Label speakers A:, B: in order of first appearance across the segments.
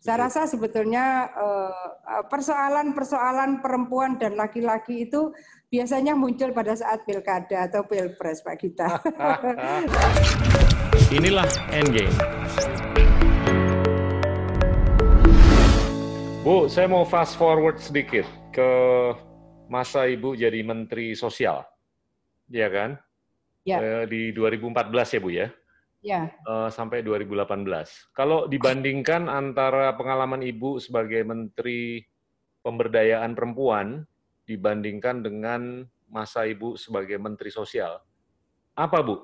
A: Saya rasa sebetulnya eh, persoalan-persoalan perempuan dan laki-laki itu biasanya muncul pada saat pilkada atau pilpres, Pak Gita.
B: Inilah Endgame. Bu, saya mau fast forward sedikit ke masa Ibu jadi Menteri Sosial. Ya kan?
A: Ya.
B: Eh, Di 2014 ya Bu ya?
A: Ya,
B: Eh, sampai 2018. Kalau dibandingkan antara pengalaman Ibu sebagai Menteri Pemberdayaan Perempuan dibandingkan dengan masa Ibu sebagai Menteri Sosial, apa Bu?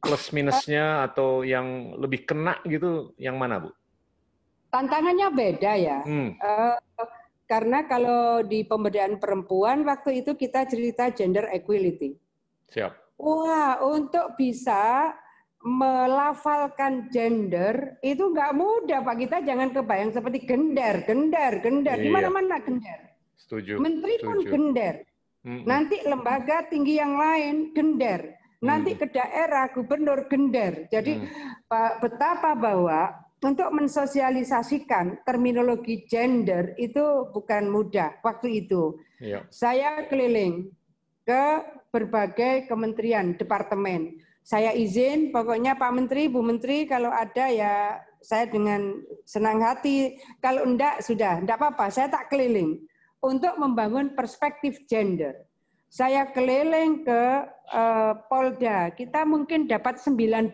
B: Plus minusnya atau yang lebih kena gitu, yang mana Bu?
A: tantangannya beda ya.
B: Hmm,
A: Eh, karena kalau di pemberdayaan perempuan waktu itu kita cerita gender equality.
B: siap.
A: Wah, untuk bisa melafalkan gender itu nggak mudah Pak. Kita jangan kebayang seperti gender, gender, gender. Di
B: Iya.
A: mana-mana gender.
B: Setuju.
A: Menteri pun
B: setuju.
A: gender.
B: Mm-mm.
A: Nanti lembaga tinggi yang lain gender. Nanti ke daerah gubernur gender. Jadi. Pak, betapa bahwa untuk mensosialisasikan terminologi gender itu bukan mudah waktu itu.
B: Iya.
A: Saya keliling ke berbagai kementerian, departemen. Saya izin, pokoknya Pak Menteri, Bu Menteri, kalau ada ya saya dengan senang hati. Kalau enggak, sudah, enggak apa-apa, saya tak keliling. Untuk membangun perspektif gender. Saya keliling ke eh, Polda, kita mungkin dapat 19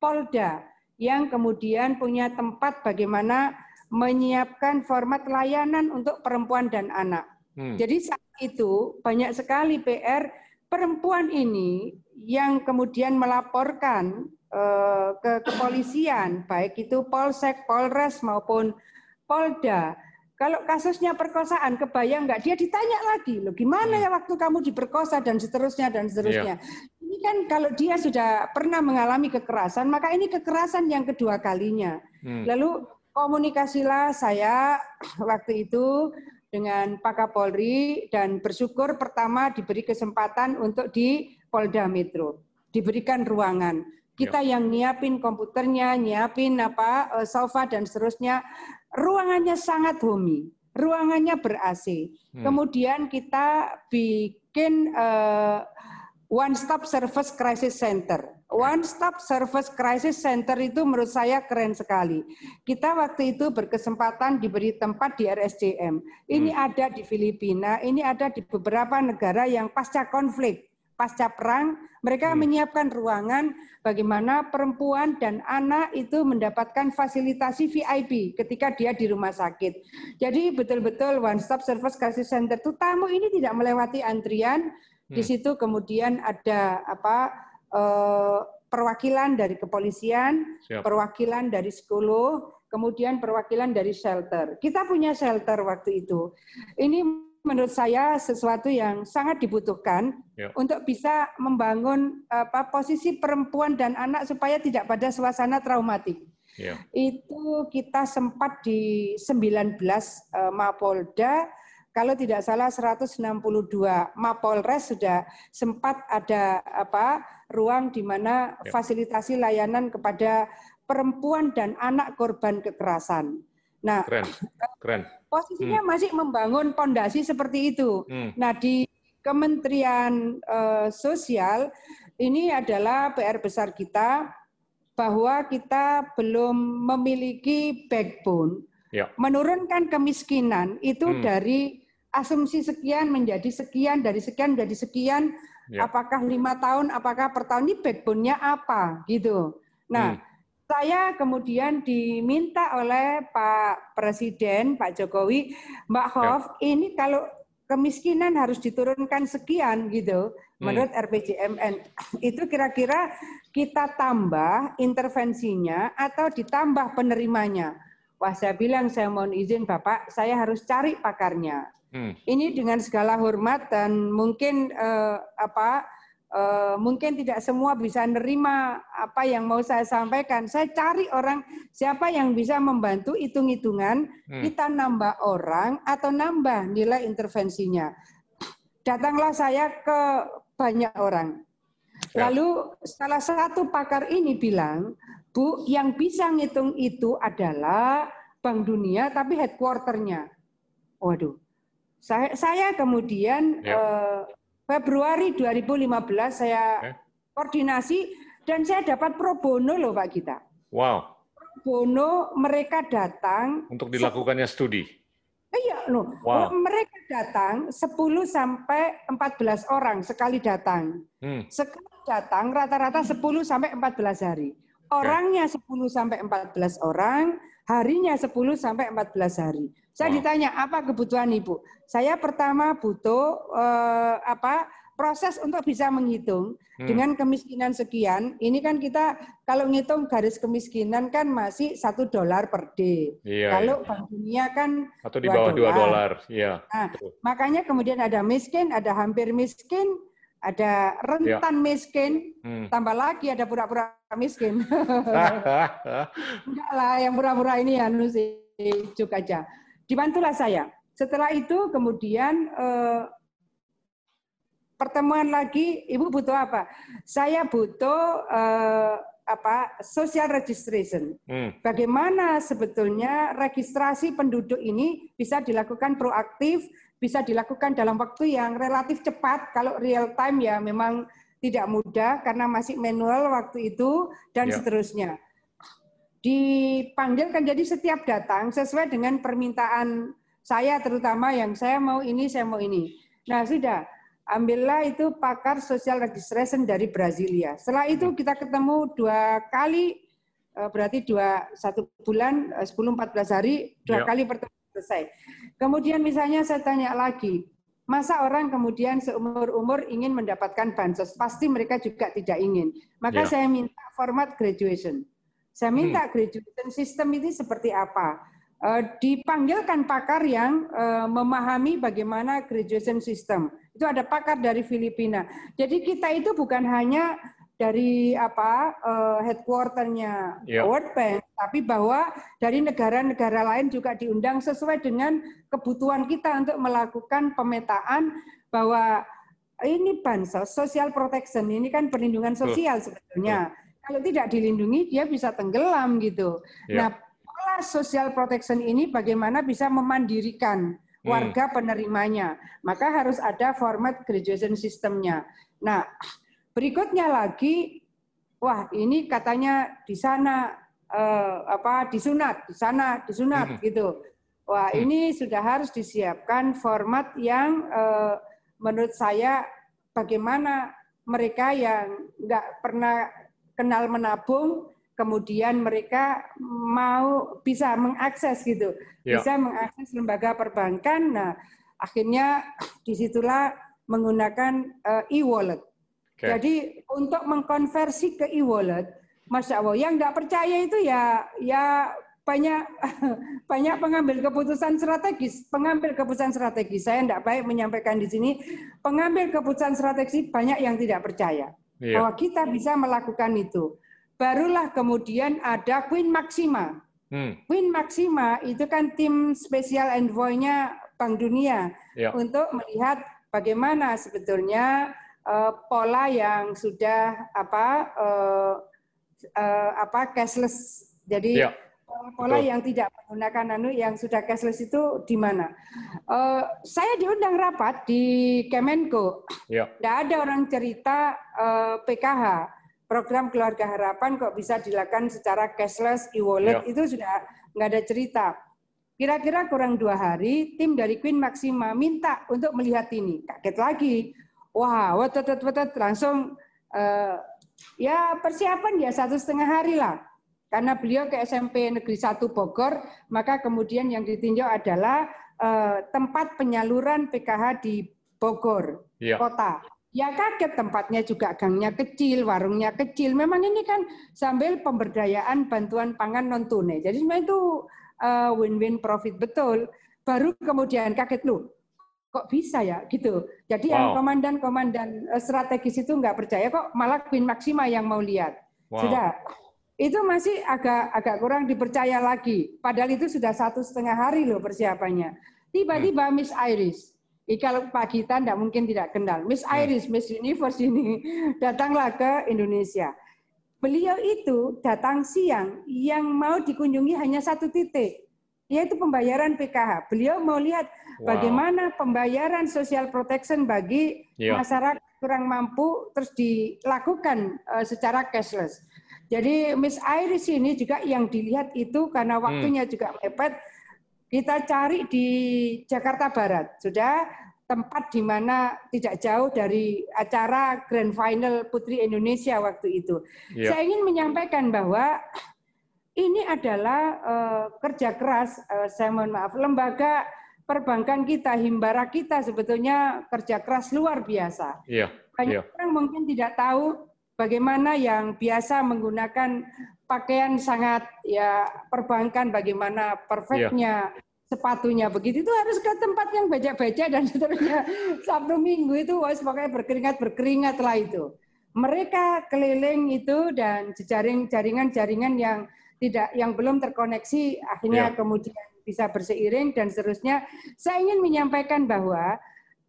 A: Polda yang kemudian punya tempat bagaimana menyiapkan format layanan untuk perempuan dan anak.
B: Hmm.
A: Jadi saat itu banyak sekali PR perempuan ini yang kemudian melaporkan eh, ke kepolisian, baik itu Polsek, Polres maupun Polda. Kalau kasusnya perkosaan, kebayang nggak? Dia ditanya lagi, loh gimana ya waktu kamu diperkosa dan seterusnya dan seterusnya. Ini kan kalau dia sudah pernah mengalami kekerasan, maka ini kekerasan yang kedua kalinya.
B: Hmm.
A: Lalu komunikasilah saya waktu itu dengan Pak Kapolri dan bersyukur pertama diberi kesempatan untuk di Polda Metro, diberikan ruangan. Kita yang nyiapin komputernya, nyiapin apa eh, sofa dan seterusnya, ruangannya sangat homey, ruangannya ber AC.
B: Hmm.
A: Kemudian kita bikin eh, one stop service crisis center. One stop service crisis center itu menurut saya keren sekali. Kita waktu itu berkesempatan diberi tempat di RSCM. Ini ada di Filipina, ini ada di beberapa negara yang pasca konflik, pasca perang, mereka menyiapkan ruangan bagaimana perempuan dan anak itu mendapatkan fasilitasi VIP ketika dia di rumah sakit. Jadi betul-betul one stop service crisis center itu tamu ini tidak melewati antrian, di situ kemudian ada apa eh, perwakilan dari kepolisian,
B: Siap.
A: perwakilan dari psikolog, kemudian perwakilan dari shelter. Kita punya shelter waktu itu. Ini menurut saya sesuatu yang sangat dibutuhkan
B: Ya.
A: untuk bisa membangun apa posisi perempuan dan anak supaya tidak pada suasana traumatik
B: Iya.
A: itu kita sempat di 19 eh, Mapolda, kalau tidak salah 162 Mapolres sudah sempat ada apa ruang di mana
B: Ya.
A: fasilitasi layanan kepada perempuan dan anak korban kekerasan. Nah,
B: Keren. Keren.
A: Posisinya masih membangun pondasi seperti itu.
B: Hmm.
A: Nah, di Kementerian eh, Sosial ini adalah PR besar kita bahwa kita belum memiliki backbone
B: Ya.
A: menurunkan kemiskinan itu
B: Hmm.
A: dari asumsi sekian menjadi sekian dari sekian menjadi sekian
B: Ya.
A: apakah lima tahun apakah per tahun ini backbone-nya apa gitu nah
B: Hmm.
A: Saya kemudian diminta oleh Pak Presiden Pak Jokowi Mbak
B: Ya.
A: Hof ini kalau kemiskinan harus diturunkan sekian gitu
B: Hmm.
A: menurut RPJMN itu kira-kira kita tambah intervensinya atau ditambah penerimanya Wah, saya bilang saya mohon izin Bapak, saya harus cari pakarnya.
B: Hmm.
A: Ini dengan segala hormat dan mungkin eh, apa eh, mungkin tidak semua bisa nerima apa yang mau saya sampaikan. Saya cari orang siapa yang bisa membantu hitung-hitungan
B: Hmm.
A: kita nambah orang atau nambah nilai intervensinya. Datanglah saya ke banyak orang.
B: Ya.
A: Lalu salah satu pakar ini bilang Bu, yang bisa ngitung itu adalah Bank Dunia, tapi headquarternya. Waduh, saya, saya kemudian ya. eh, Februari 2015 saya okay. koordinasi dan saya dapat pro bono loh Pak Gita.
B: Wow.
A: Pro bono mereka datang
B: untuk dilakukannya studi.
A: Iya, loh. Wow. Mereka datang 10 sampai 14 orang sekali datang. Hmm. Sekali datang rata-rata 10 sampai 14 hari. Orangnya 10 sampai 14 orang, harinya 10 sampai 14 hari. Saya ditanya apa kebutuhan Ibu? Saya pertama butuh eh, apa proses untuk bisa menghitung hmm. dengan kemiskinan sekian. Ini kan kita kalau ngitung garis kemiskinan kan masih satu dolar per day. Iya, kalau iya. Bank Dunia kan
B: atau di bawah dua dolar. Iya.
A: Nah, makanya kemudian ada miskin, ada hampir miskin, ada rentan ya. miskin, hmm. tambah lagi ada pura-pura miskin. Enggak lah, yang pura-pura ini ya sih cuk aja. Dibantulah saya. Setelah itu kemudian eh, pertemuan lagi, Ibu butuh apa? Saya butuh eh, apa? Social registration. Hmm. Bagaimana sebetulnya registrasi penduduk ini bisa dilakukan proaktif, bisa dilakukan dalam waktu yang relatif cepat. Kalau real time ya memang tidak mudah karena masih manual waktu itu dan ya. seterusnya. Dipanggilkan jadi setiap datang sesuai dengan permintaan saya terutama yang saya mau ini, saya mau ini. Nah, sudah ambillah itu pakar social registration dari Brasilia. Setelah itu hmm. kita ketemu dua kali, eh, berarti dua satu bulan, 10-14 eh, hari, dua ya. kali pertemuan selesai. Kemudian misalnya saya tanya lagi, masa orang kemudian seumur-umur ingin mendapatkan bansos? Pasti mereka juga tidak ingin. Maka ya. saya minta format graduation. Saya minta hmm. graduation system ini seperti apa? Eh, dipanggilkan pakar yang memahami bagaimana graduation system itu ada pakar dari Filipina. Jadi kita itu bukan hanya dari apa uh, headquarternya yeah. World Bank, tapi bahwa dari negara-negara lain juga diundang sesuai dengan kebutuhan kita untuk melakukan pemetaan bahwa ini bansos, social protection ini kan perlindungan sosial sebetulnya. Kalau tidak dilindungi dia bisa tenggelam gitu. Yeah. Nah, pola social protection ini bagaimana bisa memandirikan Hmm. warga penerimanya. Maka harus ada format graduation sistemnya. Nah, berikutnya lagi, wah ini katanya di sana eh, apa disunat, di sana disunat hmm. gitu. Wah hmm. ini sudah harus disiapkan format yang eh, menurut saya bagaimana mereka yang nggak pernah kenal menabung kemudian mereka mau bisa mengakses gitu, ya. bisa mengakses lembaga perbankan. Nah, akhirnya di situlah menggunakan uh, e-wallet. Okay. Jadi untuk mengkonversi ke e-wallet, masya Allah, yang nggak percaya itu ya ya banyak banyak pengambil keputusan strategis, pengambil keputusan strategis. Saya tidak baik menyampaikan di sini, pengambil keputusan strategis banyak yang tidak percaya. Bahwa kita bisa melakukan itu barulah kemudian ada Queen Maxima. Hmm. Queen Maxima itu kan tim spesial envoy-nya Bank Dunia ya. untuk melihat bagaimana sebetulnya uh, pola yang sudah apa uh, uh, apa cashless. Jadi ya. Betul. yang tidak menggunakan anu yang sudah cashless itu di mana? Uh, saya diundang rapat di Kemenko. Ya. Tidak ada orang cerita uh, PKH program keluarga harapan kok bisa dilakukan secara cashless e-wallet ya. itu sudah nggak ada cerita. Kira-kira kurang dua hari, tim dari Queen Maxima minta untuk melihat ini. Kaget lagi. Wah, wetet, wetet, langsung uh, ya persiapan ya satu setengah hari lah. Karena beliau ke SMP Negeri 1 Bogor, maka kemudian yang ditinjau adalah uh, tempat penyaluran PKH di Bogor, ya. kota. Ya kaget tempatnya juga gangnya kecil, warungnya kecil. Memang ini kan sambil pemberdayaan bantuan pangan non tunai. Jadi sebenarnya itu eh, win-win profit betul. Baru kemudian kaget lu, kok bisa ya gitu. Jadi wow. yang komandan-komandan eh, strategis itu nggak percaya kok malah Queen Maxima yang mau lihat. Wow. Sudah itu masih agak agak kurang dipercaya lagi. Padahal itu sudah satu setengah hari loh persiapannya. Tiba-tiba hmm. Miss Iris kalau Pak Gita tidak mungkin tidak kenal. Miss hmm. Iris, Miss Universe ini datanglah ke Indonesia. beliau itu datang siang yang mau dikunjungi hanya satu titik, yaitu pembayaran PKH. Beliau mau lihat wow. bagaimana pembayaran social protection bagi yeah. masyarakat kurang mampu terus dilakukan uh, secara cashless. Jadi Miss Iris ini juga yang dilihat itu karena hmm. waktunya hmm. juga mepet, kita cari di Jakarta Barat. Sudah tempat di mana tidak jauh dari acara Grand Final Putri Indonesia waktu itu. Ya. Saya ingin menyampaikan bahwa ini adalah uh, kerja keras, uh, saya mohon maaf, lembaga perbankan kita, himbara kita sebetulnya kerja keras luar biasa. Ya. Banyak ya. orang mungkin tidak tahu bagaimana yang biasa menggunakan pakaian sangat ya perbankan, bagaimana perfectnya. Ya sepatunya begitu itu harus ke tempat yang baca-baca dan seterusnya Sabtu Minggu itu wah pokoknya berkeringat berkeringat lah itu mereka keliling itu dan jejaring jaringan-jaringan yang tidak yang belum terkoneksi akhirnya ya. kemudian bisa berseiring dan seterusnya saya ingin menyampaikan bahwa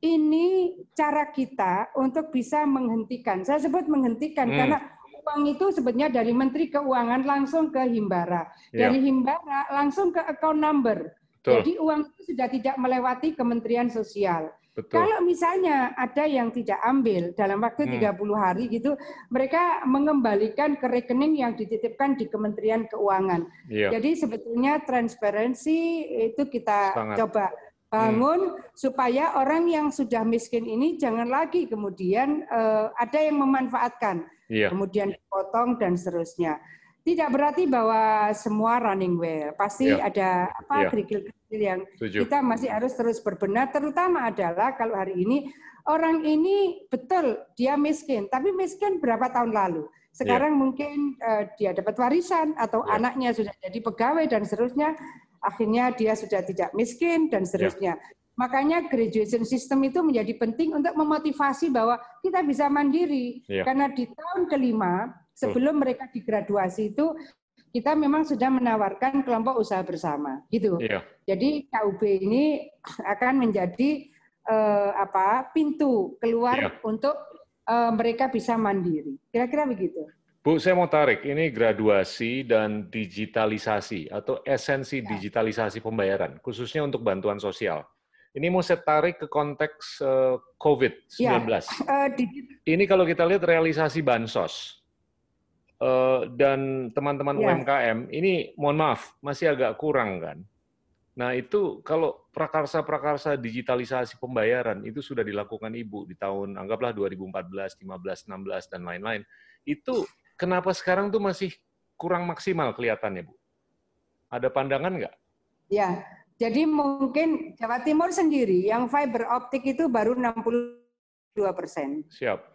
A: ini cara kita untuk bisa menghentikan saya sebut menghentikan hmm. karena uang itu sebenarnya dari Menteri Keuangan langsung ke Himbara. Ya. Dari Himbara langsung ke account number. Betul. Jadi uang itu sudah tidak melewati Kementerian Sosial. Betul. Kalau misalnya ada yang tidak ambil dalam waktu hmm. 30 hari gitu, mereka mengembalikan ke rekening yang dititipkan di Kementerian Keuangan. Iya. Jadi sebetulnya transparansi itu kita Sangat. coba bangun hmm. supaya orang yang sudah miskin ini jangan lagi kemudian uh, ada yang memanfaatkan, iya. kemudian dipotong dan seterusnya tidak berarti bahwa semua running well. Pasti ya. ada apa ya. kerikil-kerikil yang Tujuh. kita masih harus terus berbenah. Terutama adalah kalau hari ini orang ini betul dia miskin, tapi miskin berapa tahun lalu. Sekarang ya. mungkin uh, dia dapat warisan atau ya. anaknya sudah jadi pegawai dan seterusnya. Akhirnya dia sudah tidak miskin dan seterusnya. Ya. Makanya graduation system itu menjadi penting untuk memotivasi bahwa kita bisa mandiri. Ya. Karena di tahun kelima sebelum mereka digraduasi itu kita memang sudah menawarkan kelompok usaha bersama gitu. Iya. Jadi KUB ini akan menjadi uh, apa pintu keluar iya. untuk uh, mereka bisa mandiri. Kira-kira begitu.
B: Bu, saya mau tarik ini graduasi dan digitalisasi atau esensi ya. digitalisasi pembayaran khususnya untuk bantuan sosial. Ini mau saya tarik ke konteks uh, COVID-19. Ya. Uh, ini kalau kita lihat realisasi bansos Eh, dan teman-teman ya. UMKM ini mohon maaf masih agak kurang kan. Nah itu kalau prakarsa-prakarsa digitalisasi pembayaran itu sudah dilakukan Ibu di tahun anggaplah 2014, 15, 16 dan lain-lain. Itu kenapa sekarang tuh masih kurang maksimal kelihatannya Bu? Ada pandangan nggak?
A: Ya, jadi mungkin Jawa Timur sendiri yang fiber optik itu baru 62 persen.
B: Siap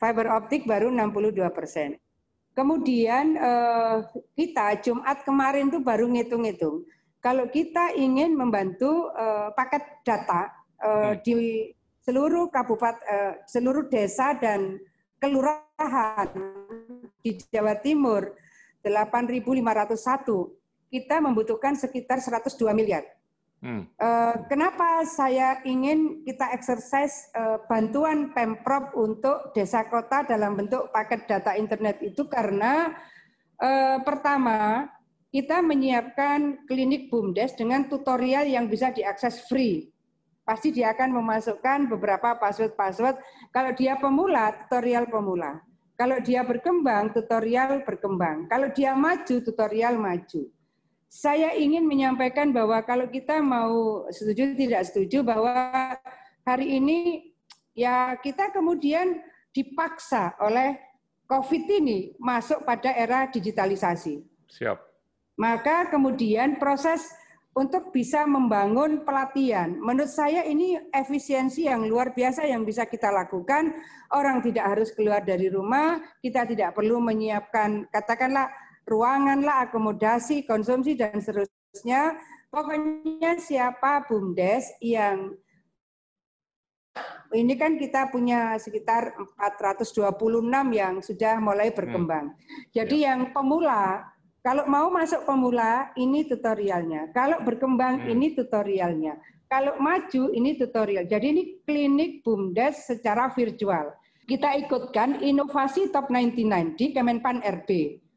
A: fiber optik baru 62 persen. Kemudian eh, kita Jumat kemarin tuh baru ngitung-ngitung. Kalau kita ingin membantu eh, paket data eh, hmm. di seluruh kabupaten, seluruh desa dan kelurahan di Jawa Timur 8.501, kita membutuhkan sekitar 102 miliar. Hmm. Uh, kenapa saya ingin kita exercise uh, bantuan Pemprov untuk desa kota dalam bentuk paket data internet itu karena uh, pertama kita menyiapkan klinik BUMDes dengan tutorial yang bisa diakses free. Pasti dia akan memasukkan beberapa password-password. Kalau dia pemula, tutorial pemula. Kalau dia berkembang, tutorial berkembang. Kalau dia maju, tutorial maju saya ingin menyampaikan bahwa kalau kita mau setuju tidak setuju bahwa hari ini ya kita kemudian dipaksa oleh COVID ini masuk pada era digitalisasi.
B: Siap.
A: Maka kemudian proses untuk bisa membangun pelatihan. Menurut saya ini efisiensi yang luar biasa yang bisa kita lakukan. Orang tidak harus keluar dari rumah, kita tidak perlu menyiapkan katakanlah ruangan lah, akomodasi, konsumsi, dan seterusnya. Pokoknya siapa BUMDes yang ini kan kita punya sekitar 426 yang sudah mulai berkembang. Hmm. Jadi ya. yang pemula, kalau mau masuk pemula, ini tutorialnya. Kalau berkembang, hmm. ini tutorialnya. Kalau maju, ini tutorial. Jadi ini klinik BUMDes secara virtual. kita ikutkan inovasi top 99 di Kemenpan RB.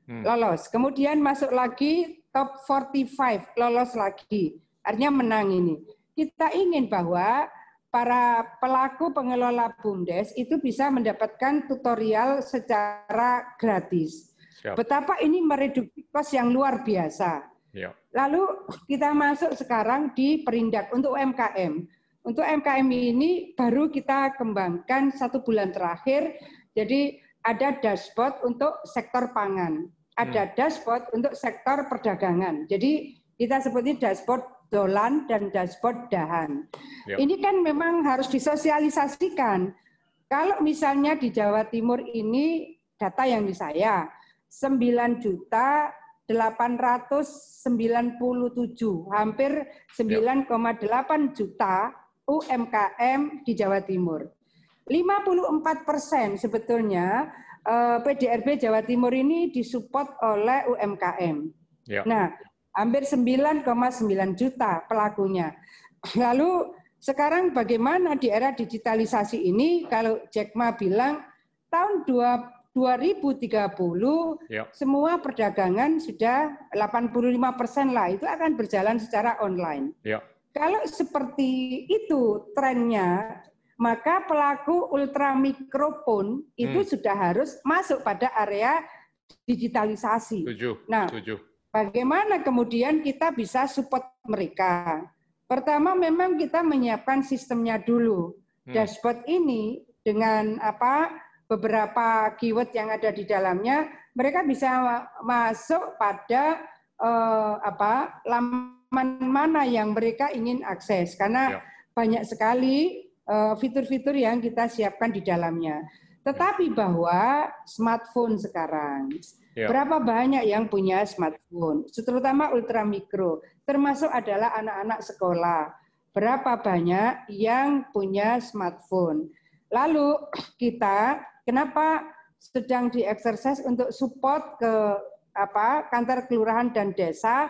A: Hmm. Lolos. Kemudian masuk lagi top 45, lolos lagi. Artinya menang ini. Kita ingin bahwa para pelaku pengelola BUMDes itu bisa mendapatkan tutorial secara gratis. Siap. Betapa ini mereduksi kos yang luar biasa. Ya. Lalu kita masuk sekarang di perindak untuk UMKM. Untuk MKM ini baru kita kembangkan satu bulan terakhir. Jadi ada dashboard untuk sektor pangan, ada hmm. dashboard untuk sektor perdagangan. Jadi kita seperti dashboard dolan dan dashboard dahan. Yep. Ini kan memang harus disosialisasikan. Kalau misalnya di Jawa Timur ini data yang di saya 9 juta 897, hampir 9,8 juta UMKM di Jawa Timur. 54 persen sebetulnya eh, PDRB Jawa Timur ini disupport oleh UMKM. Ya. Nah, hampir 9,9 juta pelakunya. Lalu sekarang bagaimana di era digitalisasi ini kalau Jack Ma bilang tahun 2030 ya. semua perdagangan sudah 85 persen lah itu akan berjalan secara online. Ya. Kalau seperti itu trennya, maka pelaku ultramikro pun itu hmm. sudah harus masuk pada area digitalisasi. Tujuh. Nah, Tujuh. bagaimana kemudian kita bisa support mereka? Pertama, memang kita menyiapkan sistemnya dulu. Hmm. Dashboard ini dengan apa beberapa keyword yang ada di dalamnya, mereka bisa masuk pada uh, apa mana yang mereka ingin akses karena ya. banyak sekali eh, fitur-fitur uh, yang kita siapkan di dalamnya. Tetapi bahwa smartphone sekarang ya. berapa banyak yang punya smartphone, terutama ultramikro, termasuk adalah anak-anak sekolah. Berapa banyak yang punya smartphone? Lalu kita kenapa sedang dieksersis untuk support ke apa kantor kelurahan dan desa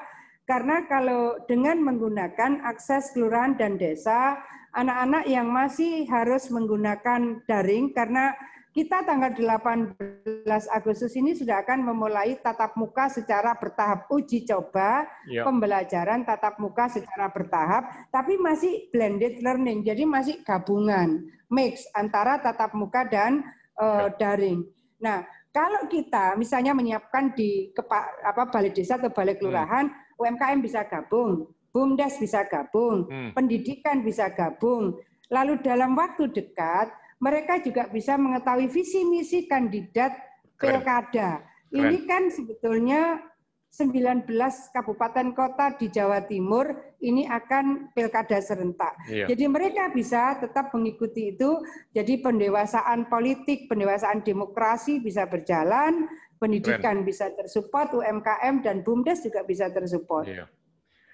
A: karena kalau dengan menggunakan akses kelurahan dan desa, anak-anak yang masih harus menggunakan daring karena kita tanggal 18 Agustus ini sudah akan memulai tatap muka secara bertahap uji coba ya. pembelajaran tatap muka secara bertahap tapi masih blended learning jadi masih gabungan mix antara tatap muka dan uh, daring. Nah, kalau kita misalnya menyiapkan di kepa, apa balai desa atau balai kelurahan hmm UMKM bisa gabung, BUMDes bisa gabung, hmm. pendidikan bisa gabung. Lalu dalam waktu dekat mereka juga bisa mengetahui visi misi kandidat pilkada. Ini kan sebetulnya 19 kabupaten kota di Jawa Timur ini akan pilkada serentak. Iya. Jadi mereka bisa tetap mengikuti itu. Jadi pendewasaan politik, pendewasaan demokrasi bisa berjalan, pendidikan Keren. bisa tersupport, UMKM dan BUMDes juga bisa tersupport. Iya.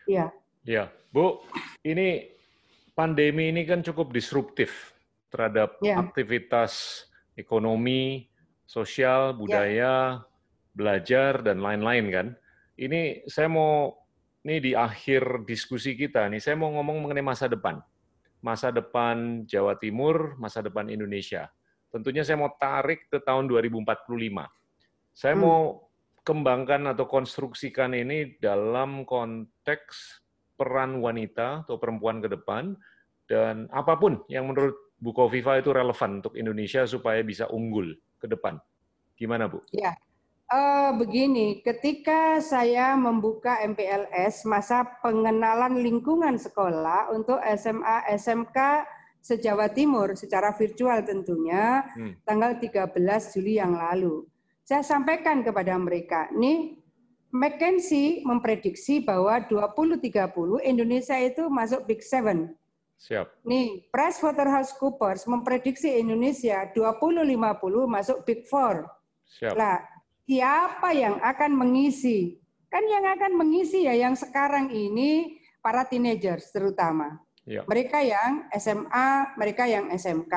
B: Iya. Iya, Bu, ini pandemi ini kan cukup disruptif terhadap ya. aktivitas ekonomi, sosial, ya. budaya, ya. belajar dan lain-lain kan. Ini saya mau ini di akhir diskusi kita nih, saya mau ngomong mengenai masa depan. Masa depan Jawa Timur, masa depan Indonesia. Tentunya saya mau tarik ke tahun 2045 saya hmm. mau kembangkan atau konstruksikan ini dalam konteks peran wanita atau perempuan ke depan dan apa pun yang menurut Bu Kofifa itu relevan untuk Indonesia supaya bisa unggul ke depan. Gimana Bu?
A: Ya, uh, begini, ketika saya membuka MPLS masa pengenalan lingkungan sekolah untuk SMA SMK se-Jawa Timur secara virtual tentunya hmm. tanggal 13 Juli yang lalu saya sampaikan kepada mereka, nih McKinsey memprediksi bahwa 2030 Indonesia itu masuk Big Seven. Siap. Nih, PricewaterhouseCoopers memprediksi Indonesia 2050 masuk Big Four. Siap. Lah, siapa yang akan mengisi? Kan yang akan mengisi ya yang sekarang ini para teenagers terutama. Ya. Mereka yang SMA, mereka yang SMK.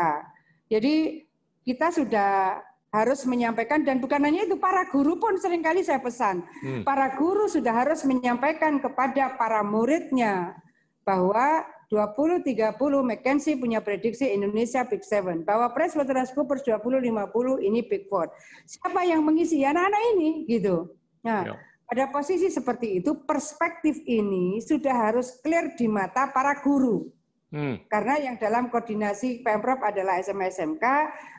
A: Jadi kita sudah harus menyampaikan dan bukan hanya itu para guru pun sering kali saya pesan hmm. para guru sudah harus menyampaikan kepada para muridnya bahwa 2030 McKinsey punya prediksi Indonesia Big Seven bahwa PricewaterhouseCoopers 2050 ini Big Four. Siapa yang mengisi anak-anak ini gitu. Nah, ya. pada posisi seperti itu perspektif ini sudah harus clear di mata para guru. Hmm. Karena yang dalam koordinasi Pemprov adalah SMA-SMK,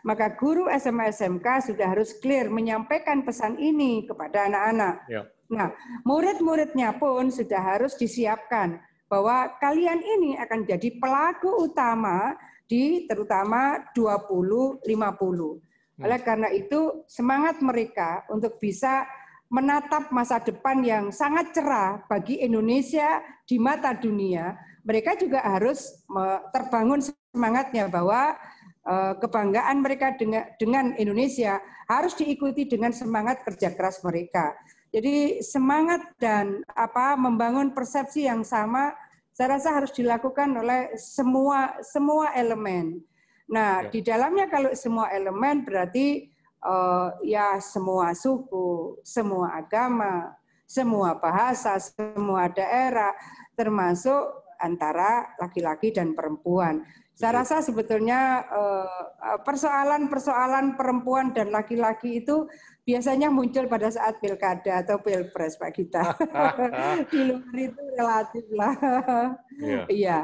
A: maka guru SMA-SMK sudah harus clear menyampaikan pesan ini kepada anak-anak. Ya. Nah, murid-muridnya pun sudah harus disiapkan bahwa kalian ini akan jadi pelaku utama di terutama 20-50. Hmm. Oleh karena itu, semangat mereka untuk bisa menatap masa depan yang sangat cerah bagi Indonesia di mata dunia mereka juga harus terbangun semangatnya bahwa eh, kebanggaan mereka dengan Indonesia harus diikuti dengan semangat kerja keras mereka. Jadi semangat dan apa membangun persepsi yang sama saya rasa harus dilakukan oleh semua semua elemen. Nah, ya. di dalamnya kalau semua elemen berarti uh, ya semua suku, semua agama, semua bahasa, semua daerah termasuk antara laki-laki dan perempuan. Saya rasa sebetulnya eh, persoalan-persoalan perempuan dan laki-laki itu biasanya muncul pada saat pilkada atau pilpres Pak kita. Di luar itu relatif lah. Iya. iya.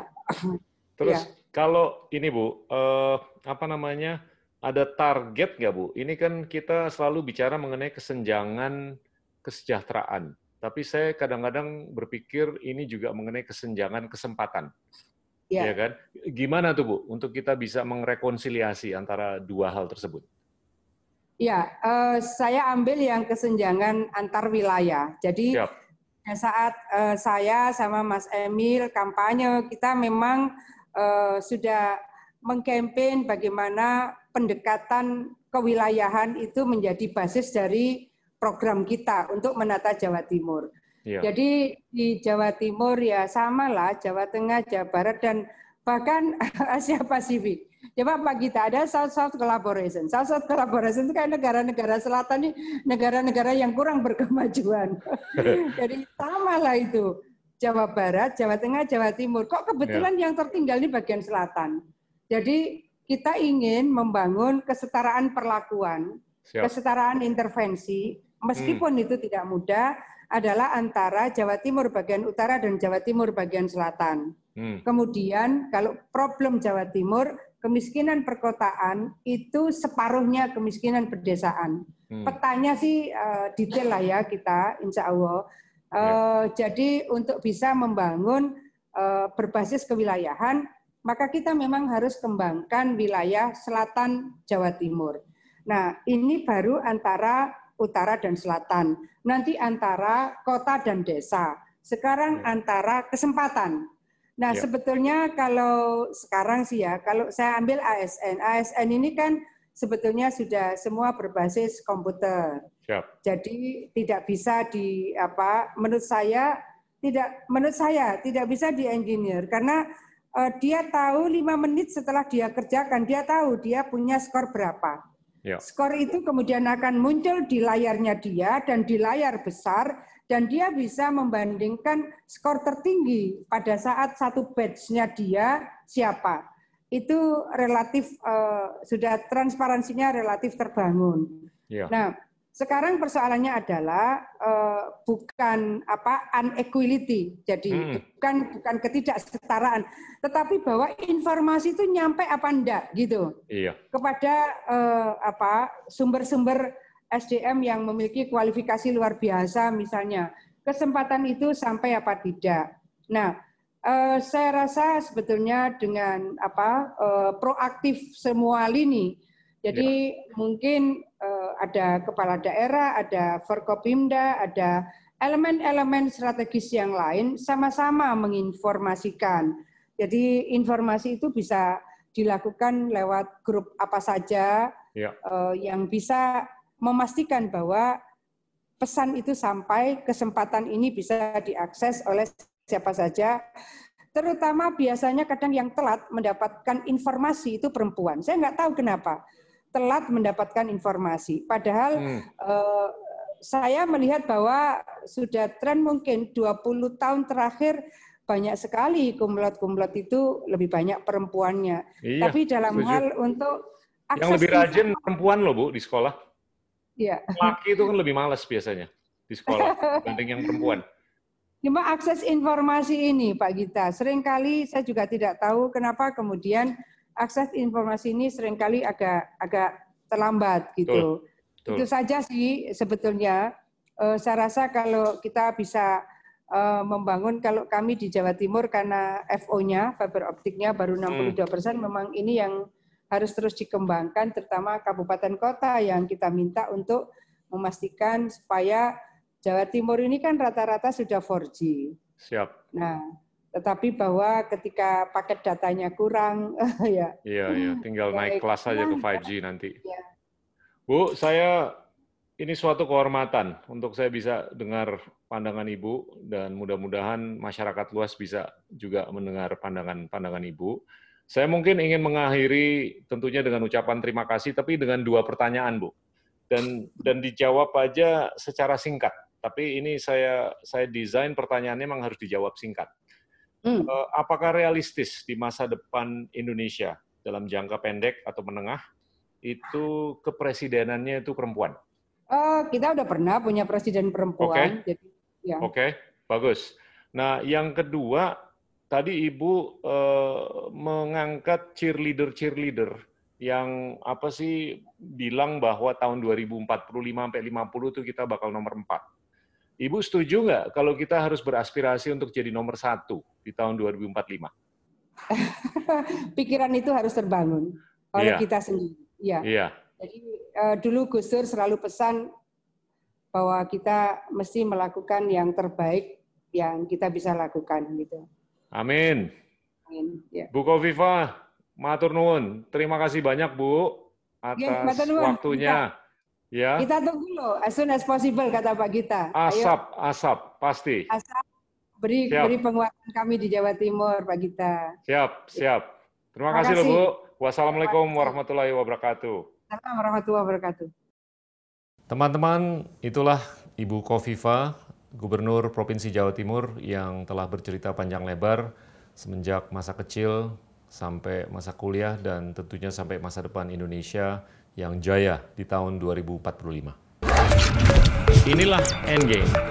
B: Terus ya. kalau ini Bu, eh, apa namanya? Ada target nggak Bu? Ini kan kita selalu bicara mengenai kesenjangan kesejahteraan. Tapi saya kadang-kadang berpikir ini juga mengenai kesenjangan kesempatan. Ya. ya kan? Gimana tuh Bu untuk kita bisa mengrekonsiliasi antara dua hal tersebut?
A: Ya, uh, saya ambil yang kesenjangan antar wilayah. Jadi Siap. saat uh, saya sama Mas Emil kampanye, kita memang uh, sudah mengkampanye bagaimana pendekatan kewilayahan itu menjadi basis dari program kita untuk menata Jawa Timur. Ya. Jadi di Jawa Timur ya sama lah Jawa Tengah, Jawa Barat dan bahkan Asia Pasifik. Coba Pak kita ada South South Collaboration. South South Collaboration itu kayak negara-negara selatan nih, negara-negara yang kurang berkemajuan. Jadi sama lah itu. Jawa Barat, Jawa Tengah, Jawa Timur. Kok kebetulan ya. yang tertinggal di bagian selatan. Jadi kita ingin membangun kesetaraan perlakuan, Siap. kesetaraan intervensi meskipun hmm. itu tidak mudah, adalah antara Jawa Timur bagian utara dan Jawa Timur bagian selatan. Hmm. Kemudian kalau problem Jawa Timur, kemiskinan perkotaan itu separuhnya kemiskinan pedesaan. Hmm. Petanya sih uh, detail lah ya kita, insya Allah. Uh, ya. Jadi untuk bisa membangun uh, berbasis kewilayahan, maka kita memang harus kembangkan wilayah selatan Jawa Timur. Nah ini baru antara utara dan selatan. Nanti antara kota dan desa. Sekarang ya. antara kesempatan. Nah, ya. sebetulnya kalau sekarang sih ya, kalau saya ambil ASN, ASN ini kan sebetulnya sudah semua berbasis komputer. Siap. Jadi tidak bisa di apa menurut saya tidak menurut saya tidak bisa di engineer karena uh, dia tahu lima menit setelah dia kerjakan dia tahu dia punya skor berapa. Ya. Skor itu kemudian akan muncul di layarnya dia dan di layar besar dan dia bisa membandingkan skor tertinggi pada saat satu batch-nya dia siapa. Itu relatif uh, sudah transparansinya relatif terbangun. Ya. Nah, sekarang persoalannya adalah uh, bukan apa unequality, jadi hmm. bukan bukan ketidaksetaraan, tetapi bahwa informasi itu nyampe apa enggak gitu iya. kepada uh, apa sumber-sumber SDM yang memiliki kualifikasi luar biasa misalnya kesempatan itu sampai apa tidak. Nah, uh, saya rasa sebetulnya dengan apa uh, proaktif semua lini jadi ya. mungkin uh, ada kepala daerah, ada Forkopimda, ada elemen-elemen strategis yang lain sama-sama menginformasikan. Jadi informasi itu bisa dilakukan lewat grup apa saja ya. uh, yang bisa memastikan bahwa pesan itu sampai kesempatan ini bisa diakses oleh siapa saja terutama biasanya kadang yang telat mendapatkan informasi itu perempuan. Saya nggak tahu kenapa telat mendapatkan informasi. Padahal hmm. eh, saya melihat bahwa sudah tren mungkin 20 tahun terakhir banyak sekali kumlot-kumlot itu lebih banyak perempuannya. Iya, Tapi dalam setuju. hal untuk
B: akses yang lebih rajin perempuan loh Bu di sekolah. Iya. Laki itu kan lebih malas biasanya di sekolah dibanding yang perempuan.
A: Cuma akses informasi ini Pak Gita, sering kali saya juga tidak tahu kenapa kemudian akses informasi ini sering kali agak agak terlambat gitu. Betul. Itu saja sih sebetulnya. Uh, saya rasa kalau kita bisa uh, membangun kalau kami di Jawa Timur karena FO-nya fiber optiknya baru 62 hmm. persen, hmm. memang ini yang harus terus dikembangkan, terutama kabupaten kota yang kita minta untuk memastikan supaya Jawa Timur ini kan rata-rata sudah 4G.
B: Siap.
A: Nah, tetapi bahwa ketika paket datanya kurang, ya.
B: Iya, iya. Tinggal naik kelas saja ke 5G nanti. Ya. Bu, saya ini suatu kehormatan untuk saya bisa dengar pandangan Ibu dan mudah-mudahan masyarakat luas bisa juga mendengar pandangan-pandangan Ibu. Saya mungkin ingin mengakhiri tentunya dengan ucapan terima kasih, tapi dengan dua pertanyaan, Bu. Dan dan dijawab aja secara singkat tapi ini saya saya desain pertanyaannya memang harus dijawab singkat. Hmm. Uh, apakah realistis di masa depan Indonesia dalam jangka pendek atau menengah itu kepresidenannya itu perempuan?
A: Uh, kita udah pernah punya presiden perempuan.
B: Oke, okay. ya. okay. bagus. Nah, yang kedua tadi Ibu uh, mengangkat cheerleader-cheerleader yang apa sih bilang bahwa tahun 2045 sampai 50 itu kita bakal nomor 4. Ibu setuju nggak kalau kita harus beraspirasi untuk jadi nomor satu di tahun 2045?
A: Pikiran itu harus terbangun oleh yeah. kita sendiri. Ya. Yeah. Jadi uh, dulu Gus Dur selalu pesan bahwa kita mesti melakukan yang terbaik yang kita bisa lakukan gitu.
B: Amin. Amin. Ya. Bu Kofifa, matur nuwun. Terima kasih banyak Bu atas ya, waktunya. Kita
A: Ya. Kita tunggu loh, as soon as possible kata Pak Gita.
B: Asap, Ayo. asap, pasti. Asap,
A: beri siap. beri penguatan kami di Jawa Timur, Pak Gita.
B: Siap, siap. Terima, Terima kasih, kasih loh Bu. Wassalamualaikum warahmatullahi wabarakatuh.
A: Assalamualaikum warahmatullahi wabarakatuh.
B: Teman-teman, itulah Ibu Kofifa, Gubernur Provinsi Jawa Timur yang telah bercerita panjang lebar semenjak masa kecil sampai masa kuliah dan tentunya sampai masa depan Indonesia yang jaya di tahun 2045. Inilah Endgame.